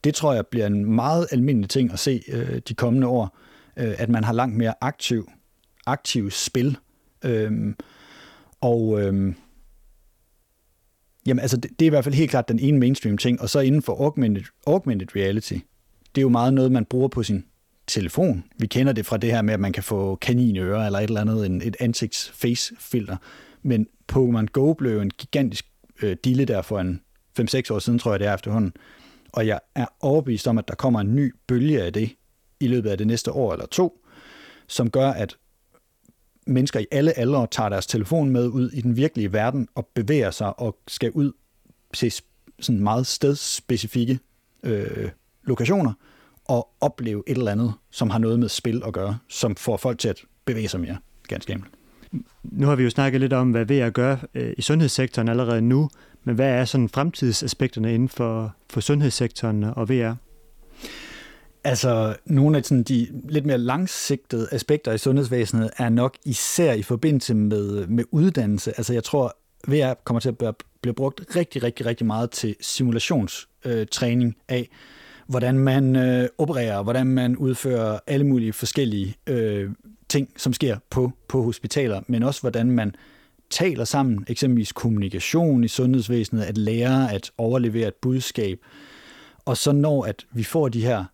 Det tror jeg bliver en meget almindelig ting at se øh, de kommende år, øh, at man har langt mere aktiv, aktiv spil. Øh, og øh, Jamen altså, det, det er i hvert fald helt klart den ene mainstream ting, og så inden for augmented, augmented reality, det er jo meget noget, man bruger på sin telefon. Vi kender det fra det her med, at man kan få kaninører eller et eller andet, en, et ansigts-face-filter. Men Pokémon Go blev en gigantisk øh, dille der for en 5-6 år siden, tror jeg det er efterhånden. Og jeg er overbevist om, at der kommer en ny bølge af det i løbet af det næste år eller to, som gør, at mennesker i alle aldre tager deres telefon med ud i den virkelige verden og bevæger sig og skal ud til sådan meget stedspecifikke øh, lokationer og opleve et eller andet, som har noget med spil at gøre, som får folk til at bevæge sig mere, ganske enkelt. Nu har vi jo snakket lidt om, hvad VR gør øh, i sundhedssektoren allerede nu, men hvad er sådan fremtidsaspekterne inden for, for sundhedssektoren og VR? Altså, nogle af sådan, de lidt mere langsigtede aspekter i sundhedsvæsenet er nok især i forbindelse med, med uddannelse. Altså, jeg tror, VR kommer til at blive brugt rigtig, rigtig, rigtig meget til simulationstræning øh, af, hvordan man øh, opererer, hvordan man udfører alle mulige forskellige øh, ting, som sker på, på hospitaler, men også hvordan man taler sammen, eksempelvis kommunikation i sundhedsvæsenet, at lære at overlevere et budskab. Og så når at vi får de her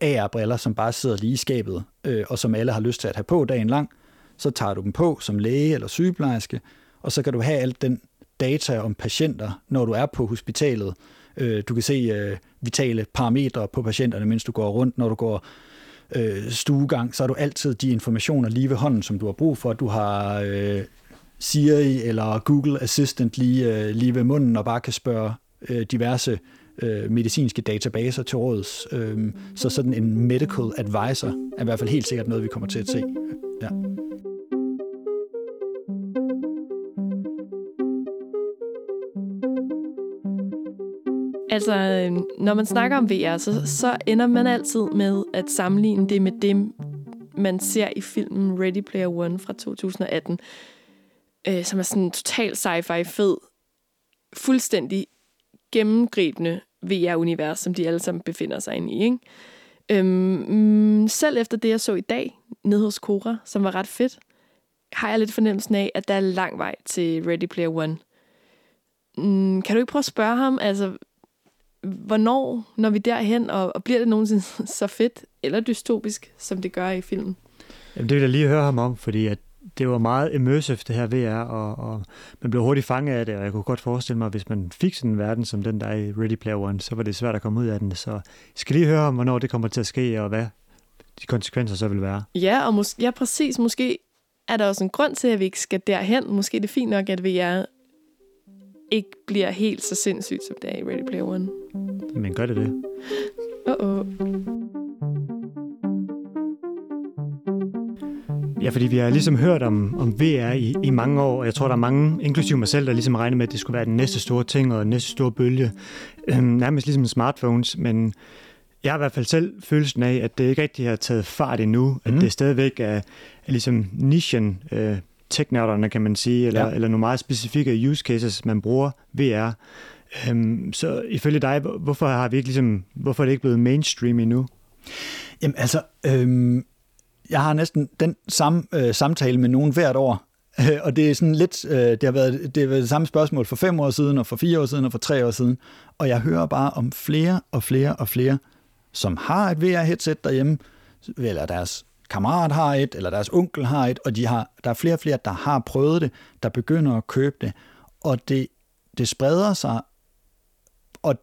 AR-briller, som bare sidder lige i skabet, øh, og som alle har lyst til at have på dagen lang. Så tager du dem på som læge eller sygeplejerske, og så kan du have alt den data om patienter, når du er på hospitalet. Øh, du kan se øh, vitale parametre på patienterne, mens du går rundt, når du går øh, stuegang, så har du altid de informationer lige ved hånden, som du har brug for. Du har øh, Siri eller Google Assistant lige, øh, lige ved munden, og bare kan spørge øh, diverse øh, Øh, medicinske databaser til råds. Øh, så sådan en medical advisor er i hvert fald helt sikkert noget, vi kommer til at se. Ja. Altså, øh, når man snakker om VR, så, så ender man altid med at sammenligne det med det, man ser i filmen Ready Player One fra 2018, øh, som er sådan en total sci-fi fed, fuldstændig gennemgribende VR-univers, som de alle sammen befinder sig inde i. Ikke? Øhm, mm, selv efter det, jeg så i dag, nede hos Cora, som var ret fedt, har jeg lidt fornemmelsen af, at der er lang vej til Ready Player One. Mm, kan du ikke prøve at spørge ham, altså, hvornår når vi derhen, og, og bliver det nogensinde *laughs* så fedt eller dystopisk, som det gør i filmen? Jamen, det vil jeg lige høre ham om, fordi at det var meget immersive, det her VR, og, og man blev hurtigt fanget af det, og jeg kunne godt forestille mig, at hvis man fik sådan en verden som den, der er i Ready Player One, så var det svært at komme ud af den. Så jeg skal lige høre om, hvornår det kommer til at ske, og hvad de konsekvenser så vil være. Ja, og mås- ja, præcis. Måske er der også en grund til, at vi ikke skal derhen. Måske er det fint nok, at VR ikke bliver helt så sindssygt, som det er i Ready Player One. Men gør det det? Uh-oh. Ja, fordi vi har ligesom hørt om, om VR i, i mange år, og jeg tror, der er mange, inklusive mig selv, der ligesom regner med, at det skulle være den næste store ting og den næste store bølge. Øhm, nærmest ligesom smartphones, men jeg har i hvert fald selv følelsen af, at det ikke rigtig har taget fart endnu, mm. at mhm. det stadigvæk er, er ligesom nichen, øh, teknørderne kan man sige, eller, ja. eller nogle meget specifikke use cases, man bruger VR. Øhm, så ifølge dig, hvorfor har vi ikke ligesom, hvorfor er det ikke blevet mainstream endnu? Jamen altså, øhm, jeg har næsten den samme øh, samtale med nogen hvert år, *laughs* og det er sådan lidt, øh, det, har været, det har været det samme spørgsmål for fem år siden, og for fire år siden, og for tre år siden, og jeg hører bare om flere og flere og flere, som har et VR-headset derhjemme, eller deres kammerat har et, eller deres onkel har et, og de har, der er flere og flere, der har prøvet det, der begynder at købe det, og det, det spreder sig, og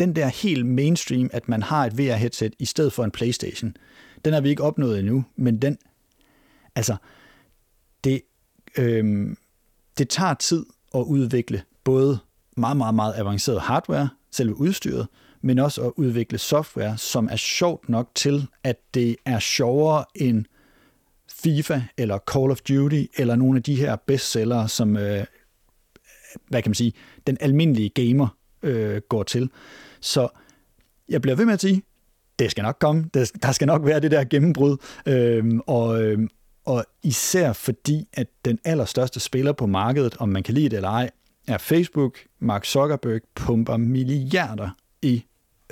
den der helt mainstream, at man har et VR-headset i stedet for en Playstation, den har vi ikke opnået endnu, men den, altså, det, øhm, det tager tid at udvikle både meget, meget, meget avanceret hardware, selve udstyret, men også at udvikle software, som er sjovt nok til, at det er sjovere end FIFA eller Call of Duty eller nogle af de her bestsellere, som øh, hvad kan man sige, den almindelige gamer øh, går til. Så jeg bliver ved med at sige, det skal nok komme, der skal nok være det der gennembrud, øh, og, øhm, og især fordi, at den allerstørste spiller på markedet, om man kan lide det eller ej, er Facebook. Mark Zuckerberg pumper milliarder i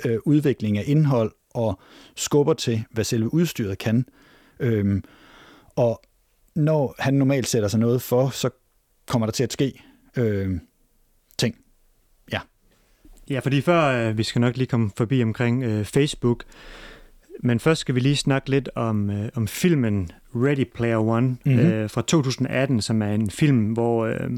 øh, udvikling af indhold og skubber til, hvad selve udstyret kan. Øhm, og når han normalt sætter sig noget for, så kommer der til at ske øh, ting. Ja. Fordi før øh, vi skal nok lige komme forbi omkring øh, Facebook, men først skal vi lige snakke lidt om, øh, om filmen Ready Player One mm-hmm. øh, fra 2018, som er en film, hvor øh,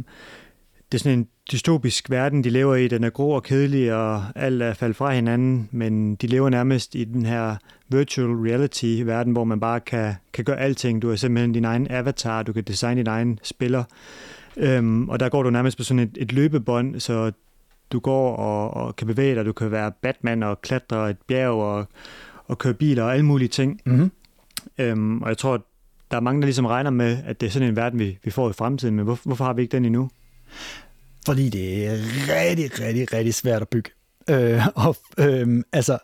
det er sådan en dystopisk verden, de lever i. Den er grå og kedelig, og alt er faldet fra hinanden, men de lever nærmest i den her virtual reality-verden, hvor man bare kan, kan gøre alting. Du er simpelthen din egen avatar, du kan designe din egen spiller. Øhm, og der går du nærmest på sådan et, et løbebånd, så du går og, og kan bevæge dig. Du kan være Batman og klatre et bjerg og, og køre biler og alle mulige ting. Mm-hmm. Øhm, og jeg tror, der er mange, der ligesom regner med, at det er sådan en verden, vi, vi får i fremtiden. Men hvor, hvorfor har vi ikke den endnu? Fordi det er rigtig, rigtig, rigtig svært at bygge. Øh, og øh, altså,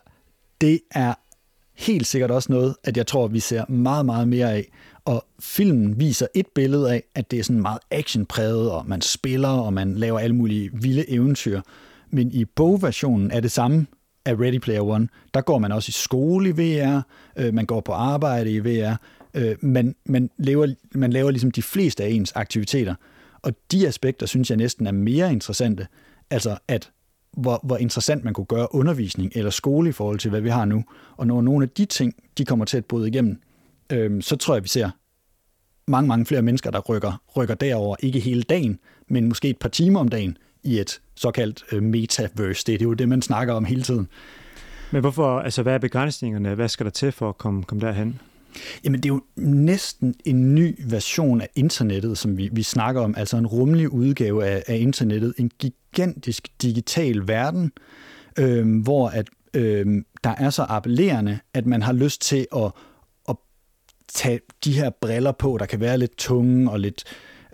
det er helt sikkert også noget, at jeg tror, vi ser meget, meget mere af. Og filmen viser et billede af, at det er sådan meget actionpræget, og man spiller, og man laver alle mulige vilde eventyr. Men i bogversionen er det samme af Ready Player One. Der går man også i skole i VR, øh, man går på arbejde i VR, øh, men man laver, man laver ligesom de fleste af ens aktiviteter. Og de aspekter synes jeg næsten er mere interessante. Altså at hvor, hvor interessant man kunne gøre undervisning eller skole i forhold til, hvad vi har nu. Og når nogle af de ting, de kommer til at bryde igennem, øh, så tror jeg, vi ser mange, mange flere mennesker, der rykker, rykker derover, ikke hele dagen, men måske et par timer om dagen i et såkaldt øh, metaverse. Det er jo det, man snakker om hele tiden. Men hvorfor, altså hvad er begrænsningerne? Hvad skal der til for at komme, komme derhen? Jamen, det er jo næsten en ny version af internettet, som vi, vi snakker om, altså en rummelig udgave af, af internettet, en gigantisk digital verden, øh, hvor at øh, der er så appellerende, at man har lyst til at tage de her briller på, der kan være lidt tunge og lidt...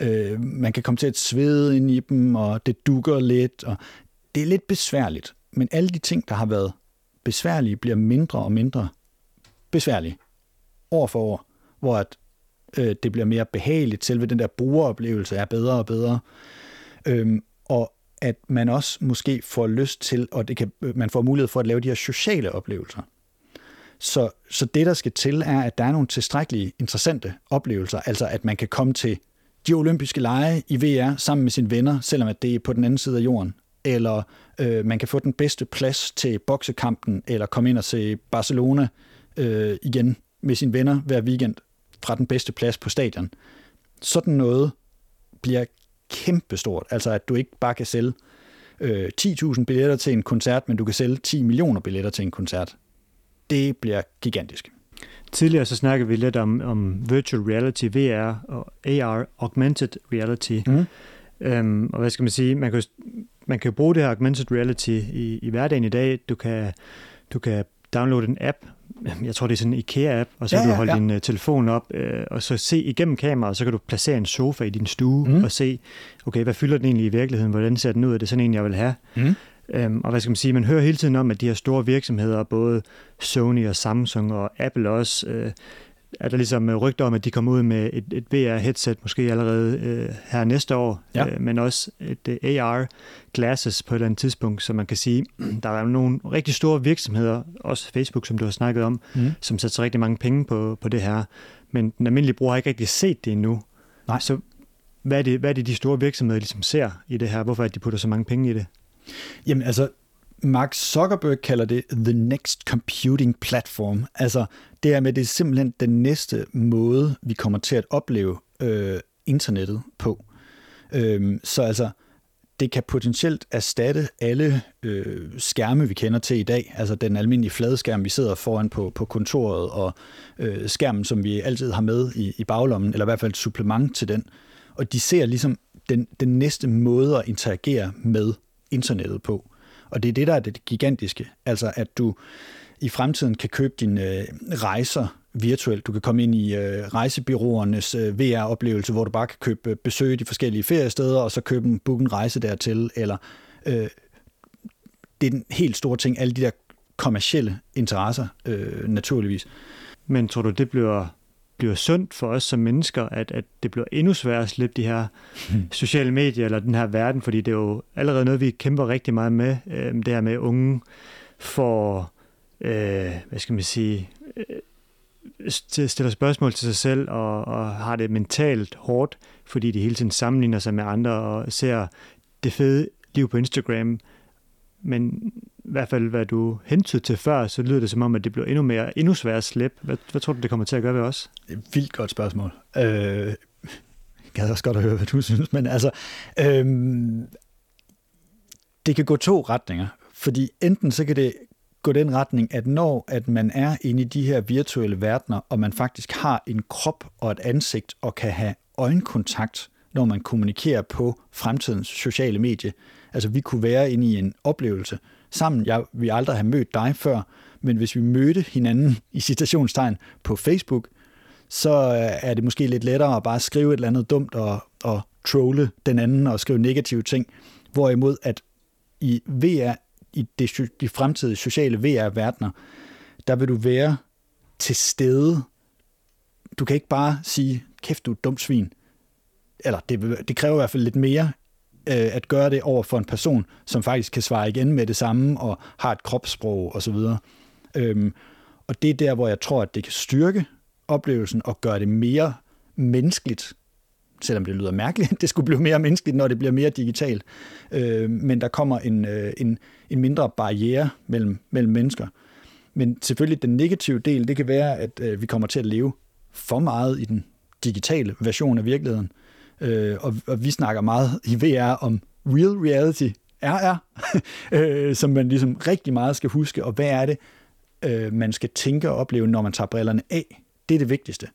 Øh, man kan komme til at svede ind i dem, og det dukker lidt, og det er lidt besværligt. Men alle de ting, der har været besværlige, bliver mindre og mindre besværlige år for år, hvor at, øh, det bliver mere behageligt. Selve den der brugeroplevelse er bedre og bedre. Øhm, og at man også måske får lyst til, og det kan, øh, man får mulighed for at lave de her sociale oplevelser. Så, så det, der skal til, er, at der er nogle tilstrækkelige interessante oplevelser, altså at man kan komme til de olympiske lege i VR sammen med sine venner, selvom at det er på den anden side af jorden, eller øh, man kan få den bedste plads til boksekampen, eller komme ind og se Barcelona øh, igen med sine venner hver weekend fra den bedste plads på stadion. Sådan noget bliver kæmpestort. Altså at du ikke bare kan sælge øh, 10.000 billetter til en koncert, men du kan sælge 10 millioner billetter til en koncert. Det bliver gigantisk. Tidligere så snakkede vi lidt om, om virtual reality, VR og AR, augmented reality. Mm. Øhm, og hvad skal man sige, man kan, man kan bruge det her augmented reality i, i hverdagen i dag. Du kan, du kan downloade en app, jeg tror det er sådan en IKEA-app, og så ja, kan du holde ja. din uh, telefon op, uh, og så se igennem kameraet, så kan du placere en sofa i din stue, mm. og se, okay, hvad fylder den egentlig i virkeligheden, hvordan ser den ud, er det sådan en, jeg vil have? Mm. Um, og hvad skal man sige, man hører hele tiden om, at de her store virksomheder, både Sony og Samsung og Apple også, uh, er der ligesom rygter om, at de kommer ud med et, et VR-headset måske allerede øh, her næste år, ja. øh, men også et øh, AR-glasses på et eller andet tidspunkt, så man kan sige, *clears throat* der er nogle rigtig store virksomheder, også Facebook, som du har snakket om, mm. som sætter rigtig mange penge på, på det her, men den almindelige bruger har ikke rigtig set det endnu. Nej. Så hvad er, det, hvad er det, de store virksomheder ligesom ser i det her? Hvorfor er de putter så mange penge i det? Jamen altså, Mark Zuckerberg kalder det the next computing platform. Altså det er med, det er simpelthen den næste måde, vi kommer til at opleve øh, internettet på. Øh, så altså, det kan potentielt erstatte alle øh, skærme, vi kender til i dag. Altså den almindelige fladskærm, vi sidder foran på, på kontoret, og øh, skærmen, som vi altid har med i, i baglommen, eller i hvert fald et supplement til den. Og de ser ligesom den, den næste måde at interagere med internettet på. Og det er det, der er det gigantiske. Altså, at du i fremtiden kan købe dine øh, rejser virtuelt. Du kan komme ind i øh, rejsebyråernes øh, VR-oplevelse, hvor du bare kan købe øh, besøge de forskellige feriesteder, og så købe en, book en rejse dertil, eller øh, det er den helt store ting, alle de der kommercielle interesser, øh, naturligvis. Men tror du, det bliver, bliver sundt for os som mennesker, at, at det bliver endnu sværere at slippe de her sociale medier eller den her verden, fordi det er jo allerede noget, vi kæmper rigtig meget med, øh, det her med unge for, øh, hvad skal man sige, øh, stiller spørgsmål til sig selv og, og har det mentalt hårdt, fordi de hele tiden sammenligner sig med andre og ser det fede liv på Instagram, men i hvert fald, hvad du hentede til før, så lyder det som om, at det bliver endnu, mere, endnu sværere at slippe. Hvad, hvad tror du, det kommer til at gøre ved os? Et vildt godt spørgsmål. Øh, jeg gad også godt at høre, hvad du synes, men altså, øh, det kan gå to retninger, fordi enten så kan det gå den retning, at når at man er inde i de her virtuelle verdener, og man faktisk har en krop og et ansigt, og kan have øjenkontakt, når man kommunikerer på fremtidens sociale medie. Altså vi kunne være inde i en oplevelse sammen. Jeg vi aldrig have mødt dig før, men hvis vi mødte hinanden i citationstegn på Facebook, så øh, er det måske lidt lettere at bare skrive et eller andet dumt og, og trolle den anden og skrive negative ting. Hvorimod at i VR, i de, de fremtidige sociale VR-verdener, der vil du være til stede. Du kan ikke bare sige, kæft du er dumt svin. Eller det, det kræver i hvert fald lidt mere øh, at gøre det over for en person, som faktisk kan svare igen med det samme og har et kropssprog osv. Øhm, og det er der, hvor jeg tror, at det kan styrke oplevelsen og gøre det mere menneskeligt, selvom det lyder mærkeligt, *laughs* det skulle blive mere menneskeligt, når det bliver mere digitalt. Øh, men der kommer en, øh, en, en mindre barriere mellem, mellem mennesker. Men selvfølgelig den negative del, det kan være, at øh, vi kommer til at leve for meget i den digitale version af virkeligheden. Øh, Øh, og, og vi snakker meget i VR om real reality, RR, *laughs* øh, som man ligesom rigtig meget skal huske, og hvad er det, øh, man skal tænke og opleve, når man tager brillerne af. Det er det vigtigste.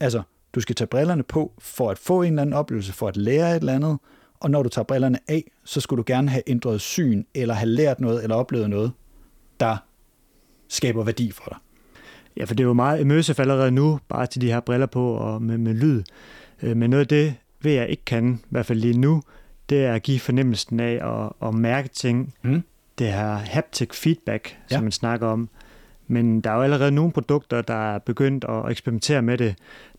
Altså, du skal tage brillerne på for at få en eller anden oplevelse, for at lære et eller andet, og når du tager brillerne af, så skulle du gerne have ændret syn, eller have lært noget, eller oplevet noget, der skaber værdi for dig. Ja, for det er jo meget immersive allerede nu, bare til de her briller på og med, med lyd. Øh, men noget af det, ved jeg ikke kan, i hvert fald lige nu, det er at give fornemmelsen af at, at mærke ting. Mm. Det her haptic feedback, ja. som man snakker om. Men der er jo allerede nogle produkter, der er begyndt at eksperimentere med det.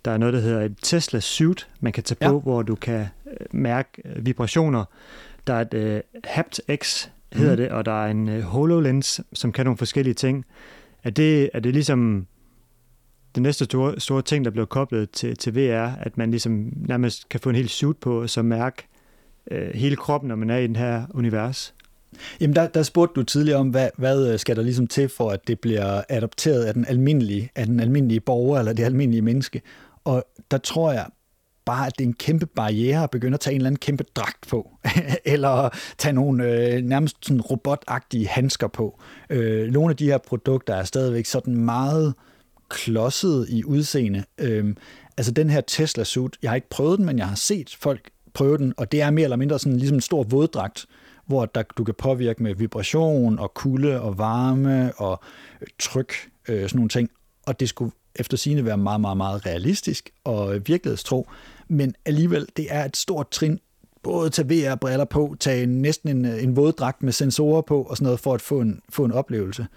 Der er noget, der hedder et Tesla Suit, man kan tage på, ja. hvor du kan øh, mærke øh, vibrationer. Der er et uh, haptX, hedder mm. det, og der er en uh, HoloLens, som kan nogle forskellige ting. Er det, er det ligesom den næste store, store ting, der bliver koblet til, til VR, at man ligesom nærmest kan få en helt suit på, og så mærke øh, hele kroppen, når man er i den her univers? Jamen, der, der spurgte du tidligere om, hvad, hvad øh, skal der ligesom til for, at det bliver adopteret af den almindelige, af den almindelige borger, eller det almindelige menneske. Og der tror jeg bare, at det er en kæmpe barriere at begynde at tage en eller anden kæmpe dragt på, *laughs* eller tage nogle øh, nærmest sådan robotagtige handsker på. Øh, nogle af de her produkter er stadigvæk sådan meget klodset i udseende. Øhm, altså den her Tesla suit, jeg har ikke prøvet den, men jeg har set folk prøve den, og det er mere eller mindre sådan ligesom en stor våddragt, hvor der, du kan påvirke med vibration og kulde og varme og tryk, øh, sådan nogle ting. Og det skulle efter sigende være meget, meget, meget realistisk og virkelighedstro, men alligevel, det er et stort trin, både tage VR-briller på, tage næsten en, øh, en våddragt med sensorer på og sådan noget, for at få en, få en oplevelse.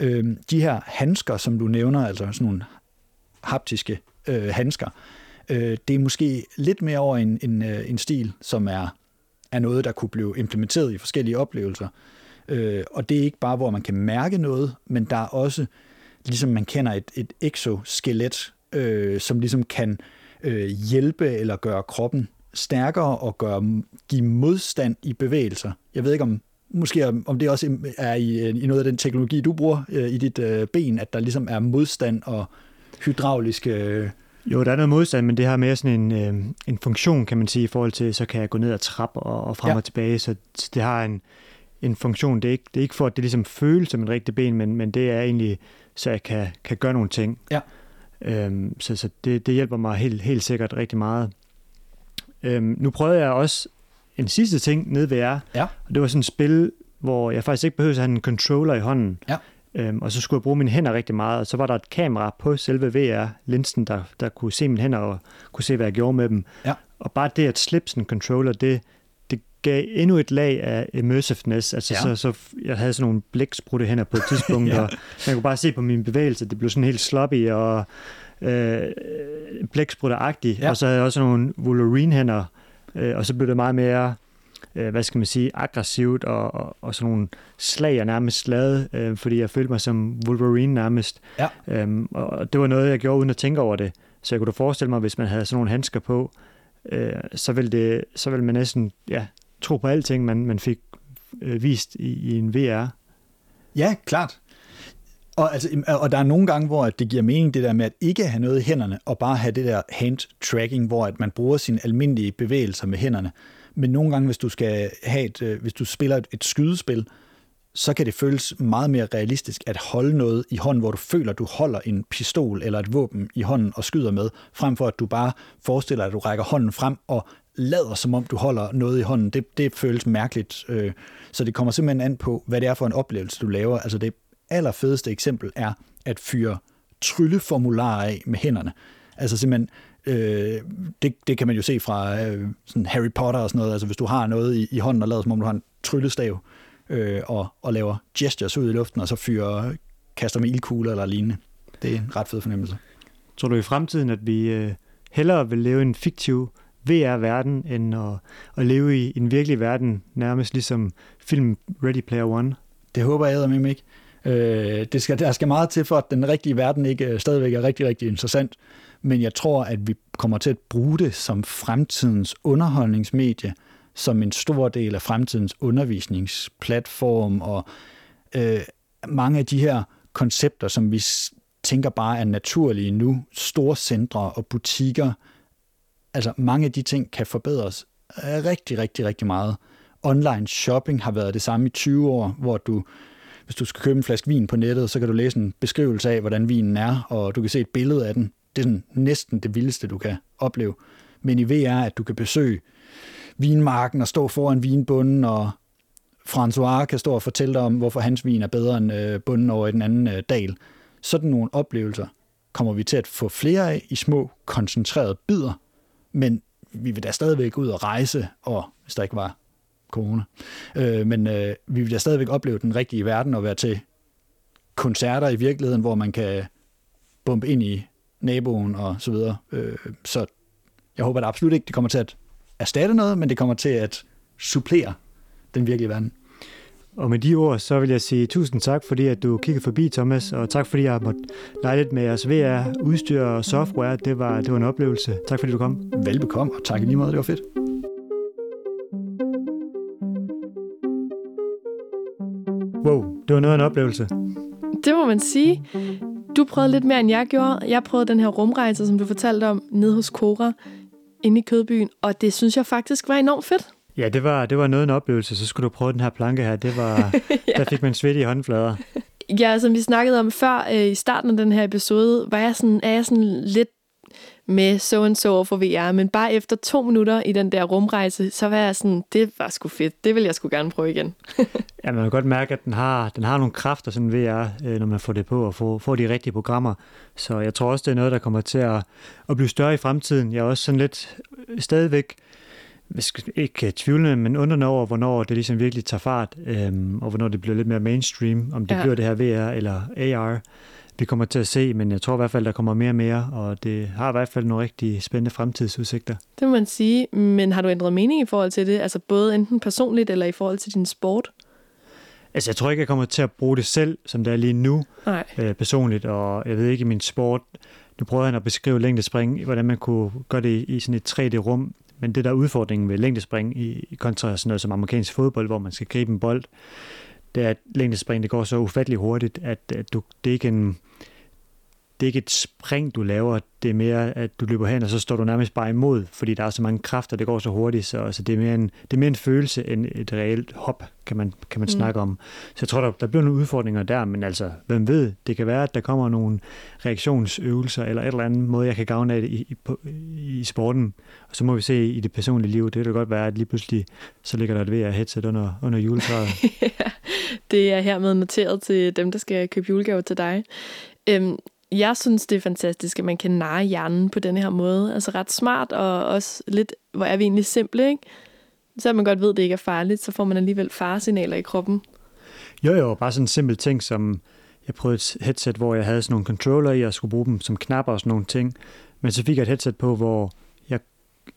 Øh, de her handsker, som du nævner, altså sådan nogle haptiske øh, handsker, øh, det er måske lidt mere over en, en, øh, en stil, som er er noget, der kunne blive implementeret i forskellige oplevelser. Øh, og det er ikke bare, hvor man kan mærke noget, men der er også, ligesom man kender et, et exoskelet, øh, som ligesom kan øh, hjælpe eller gøre kroppen stærkere og gøre, give modstand i bevægelser. Jeg ved ikke, om måske om det også er i, i noget af den teknologi, du bruger øh, i dit øh, ben, at der ligesom er modstand og hydrauliske øh, jo, der er noget modstand, men det har mere sådan en, øh, en funktion, kan man sige, i forhold til, så kan jeg gå ned og trappe og, og frem ja. og tilbage, så det har en, en funktion. Det er, ikke, det er ikke for, at det ligesom føles som et rigtigt ben, men, men det er egentlig, så jeg kan, kan gøre nogle ting. Ja. Øhm, så så det, det hjælper mig helt, helt sikkert rigtig meget. Øhm, nu prøvede jeg også en sidste ting nede ved jer, ja. og det var sådan et spil, hvor jeg faktisk ikke behøvede at have en controller i hånden. Ja. Øhm, og så skulle jeg bruge mine hænder rigtig meget, og så var der et kamera på selve VR-linsen, der, der kunne se mine hænder og kunne se, hvad jeg gjorde med dem. Ja. Og bare det at slippe sådan en controller, det, det gav endnu et lag af immersiveness. Altså, Ja. så, så jeg havde sådan nogle blæksprutte hænder på et tidspunkt, *laughs* Ja. og man kunne bare se på mine bevægelser, det blev sådan helt sloppy og øh, blæksprutteragtigt. Ja. Og så havde jeg også nogle Wolverine-hænder, øh, og så blev det meget mere øh, hvad skal man sige, aggressivt og, og, og sådan nogle slag, jeg nærmest slaget, øh, fordi jeg følte mig som Wolverine nærmest. Ja. Øhm, og det var noget, jeg gjorde uden at tænke over det. Så jeg kunne da forestille mig, hvis man havde sådan nogle handsker på, øh, så, ville det, så ville man næsten ja, tro på alting, man, man fik øh, vist i, i en VR. Ja, klart. Og, altså, og der er nogle gange, hvor det giver mening, det der med at ikke have noget i hænderne, og bare have det der hand-tracking, hvor at man bruger sine almindelige bevægelser med hænderne. Men nogle gange, hvis du skal have et, øh, hvis du spiller et, et skydespil, så kan det føles meget mere realistisk at holde noget i hånden, hvor du føler, at du holder en pistol eller et våben i hånden og skyder med, frem for at du bare forestiller dig, at du rækker hånden frem og lader, som om du holder noget i hånden. Det, det føles mærkeligt. Øh, så det kommer simpelthen an på, hvad det er for en oplevelse, du laver. Altså det allerfedeste eksempel er at fyre trylleformularer af med hænderne. Altså simpelthen, øh, det, det kan man jo se fra øh, sådan Harry Potter og sådan noget. Altså hvis du har noget i, i hånden og lader, som om du har en tryllestav, øh, og, og laver gestures ud i luften, og så fyrer, kaster med ildkugler eller lignende. Det er en ret fed fornemmelse. Tror du i fremtiden, at vi øh, hellere vil leve i en fiktiv VR-verden, end at, at leve i en virkelig verden, nærmest ligesom film Ready Player One? Det håber jeg med ikke. Øh, det skal, der skal meget til for, at den rigtige verden ikke øh, stadigvæk er rigtig, rigtig interessant. Men jeg tror, at vi kommer til at bruge det som fremtidens underholdningsmedie, som en stor del af fremtidens undervisningsplatform, og øh, mange af de her koncepter, som vi tænker bare er naturlige nu, store centre og butikker, altså mange af de ting kan forbedres øh, rigtig, rigtig, rigtig meget. Online shopping har været det samme i 20 år, hvor du, hvis du skal købe en flaske vin på nettet, så kan du læse en beskrivelse af, hvordan vinen er, og du kan se et billede af den. Det er sådan næsten det vildeste, du kan opleve. Men i VR, at du kan besøge vinmarken og stå foran vinbunden, og François kan stå og fortælle dig om, hvorfor hans vin er bedre end øh, bunden over i den anden øh, dal. Sådan nogle oplevelser kommer vi til at få flere af i små, koncentrerede bidder, men vi vil da stadigvæk ud og rejse, og hvis der ikke var corona, øh, men øh, vi vil da stadigvæk opleve den rigtige verden og være til koncerter i virkeligheden, hvor man kan bombe ind i naboen og så videre. Øh, så jeg håber da absolut ikke, det kommer til at erstatte noget, men det kommer til at supplere den virkelige verden. Og med de ord, så vil jeg sige tusind tak, fordi at du kiggede forbi, Thomas, og tak fordi jeg har måttet lege lidt med jeres VR, udstyr og software. Det var, det var en oplevelse. Tak fordi du kom. Velbekomme, og tak i lige måde, det var fedt. Det var noget af en oplevelse. Det må man sige. Du prøvede lidt mere, end jeg gjorde. Jeg prøvede den her rumrejse, som du fortalte om, nede hos Cora, inde i Kødbyen, og det synes jeg faktisk var enormt fedt. Ja, det var, det var noget af en oplevelse. Så skulle du prøve den her planke her. Det var, *laughs* Ja. Der fik man svedt i håndflader. Ja, som vi snakkede om før øh, i starten af den her episode, var jeg sådan, er jeg sådan lidt med so and so for VR, men bare efter to minutter i den der rumrejse, så var jeg sådan, det var sgu fedt, det vil jeg sgu gerne prøve igen. *laughs* Ja, man kan godt mærke, at den har, den har nogle kræfter, sådan VR, øh, når man får det på og får, får de rigtige programmer. Så jeg tror også, det er noget, der kommer til at, at blive større i fremtiden. Jeg er også sådan lidt øh, stadigvæk, ikke tvivle, men undrende over, hvornår det ligesom virkelig tager fart, øhm, og hvornår det bliver lidt mere mainstream, om det ja. bliver det her VR eller AR. Vi kommer til at se, men jeg tror i hvert fald, der kommer mere og mere, og det har i hvert fald nogle rigtig spændende fremtidsudsigter. Det må man sige, men har du ændret mening i forhold til det? Altså både enten personligt eller i forhold til din sport? Altså, jeg tror ikke, jeg kommer til at bruge det selv, som det er lige nu, Nej. øh, personligt, og jeg ved ikke i min sport, nu prøver han at beskrive længdespring, hvordan man kunne gøre det i, sådan et 3D-rum, men det der er udfordringen ved længdespring i, i kontra sådan noget som amerikansk fodbold, hvor man skal gribe en bold, det er, at længdespring det går så ufattelig hurtigt, at, at du, det er ikke en det er ikke et spring, du laver, det er mere, at du løber hen, og så står du nærmest bare imod, fordi der er så mange kræfter, det går så hurtigt, så, så det, er mere en, det er mere en følelse end et reelt hop, kan man, kan man mm. snakke om. Så jeg tror, der, der bliver nogle udfordringer der, men altså, hvem ved, det kan være, at der kommer nogle reaktionsøvelser, eller et eller andet måde, jeg kan gavne af det i, i, på, i sporten, og så må vi se i det personlige liv, det kan godt være, at lige pludselig, så ligger der et VR headset under, under juletræet. *laughs* det er hermed noteret til dem, der skal købe julegaver til dig. Øhm, jeg synes, det er fantastisk, at man kan narre hjernen på den her måde. Altså ret smart, og også lidt, hvor er vi egentlig simple, ikke? Så man godt ved, at det ikke er farligt, så får man alligevel faresignaler i kroppen. Jo, jo, bare sådan en simpel ting, som jeg prøvede et headset, hvor jeg havde sådan nogle controller i, og skulle bruge dem som knapper og sådan nogle ting. Men så fik jeg et headset på, hvor jeg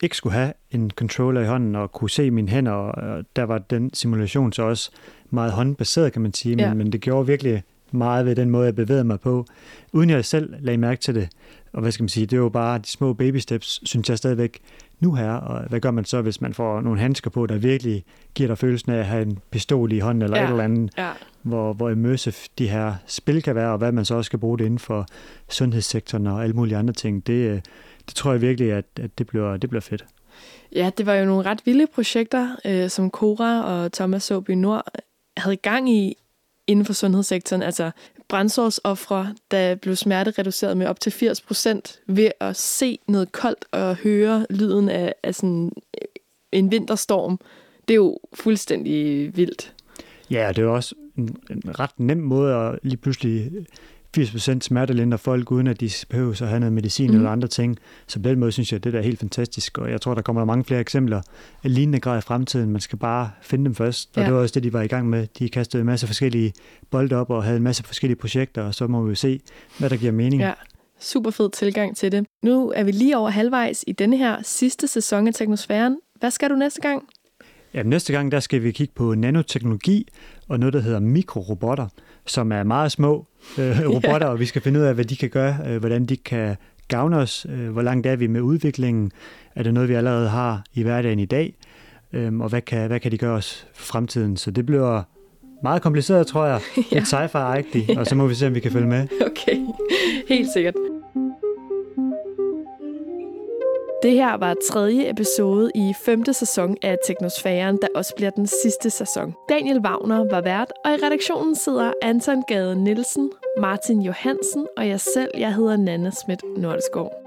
ikke skulle have en controller i hånden og kunne se mine hænder, og der var den simulation så også meget håndbaseret, kan man sige, men, ja. men det gjorde virkelig meget ved den måde, jeg bevægede mig på, uden jeg selv lagde mærke til det. Og hvad skal man sige, det er jo bare de små baby steps, synes jeg stadigvæk nu her. Og hvad gør man så, hvis man får nogle handsker på, der virkelig giver dig følelsen af at have en pistol i hånden eller ja. et eller andet, ja. hvor, hvor immersive de her spil kan være, og hvad man så også skal bruge det inden for sundhedssektoren og alle mulige andre ting. Det, øh, det tror jeg virkelig, at, at det, bliver, det bliver fedt. Ja, det var jo nogle ret vilde projekter, øh, som Cora og Thomas Soby Nord havde gang i inden for sundhedssektoren, altså brændsårsoffre, der blev smertereduceret med op til 80 procent ved at se noget koldt og høre lyden af, af sådan øh, en vinterstorm. Det er jo fuldstændig vildt. Ja, det er også en, en ret nem måde at lige pludselig 80% smertelindrer folk, uden at de behøver at have noget medicin mm. eller andre ting. Så på den måde synes jeg, at det der er helt fantastisk, og jeg tror, der kommer mange flere eksempler af lignende grad i fremtiden. Man skal bare finde dem først, og ja. det var også det, de var i gang med. De kastede en masse forskellige bolde op og havde en masse forskellige projekter, og så må vi jo se, hvad der giver mening. Ja. Super fed tilgang til det. Nu er vi lige over halvvejs i denne her sidste sæson af Teknosfæren. Hvad skal du næste gang? Ja, næste gang der skal vi kigge på nanoteknologi og noget, der hedder mikrorobotter, som er meget små øh, *laughs* robotter, ja. og vi skal finde ud af, hvad de kan gøre, øh, hvordan de kan gavne os, øh, hvor langt er vi med udviklingen, er det noget, vi allerede har i hverdagen i dag, øh, og hvad kan, hvad kan de gøre os for fremtiden. Så det bliver meget kompliceret, tror jeg. *laughs* ja. Lidt sci-fi-agtigt, ja. og så må vi se, om vi kan følge med. Okay, helt sikkert. Det her var tredje episode i femte sæson af Teknosfæren, der også bliver den sidste sæson. Daniel Wagner var vært, og i redaktionen sidder Anton Gade Nielsen, Martin Johansen og jeg selv. Jeg hedder Nanne Schmidt Nordeskov.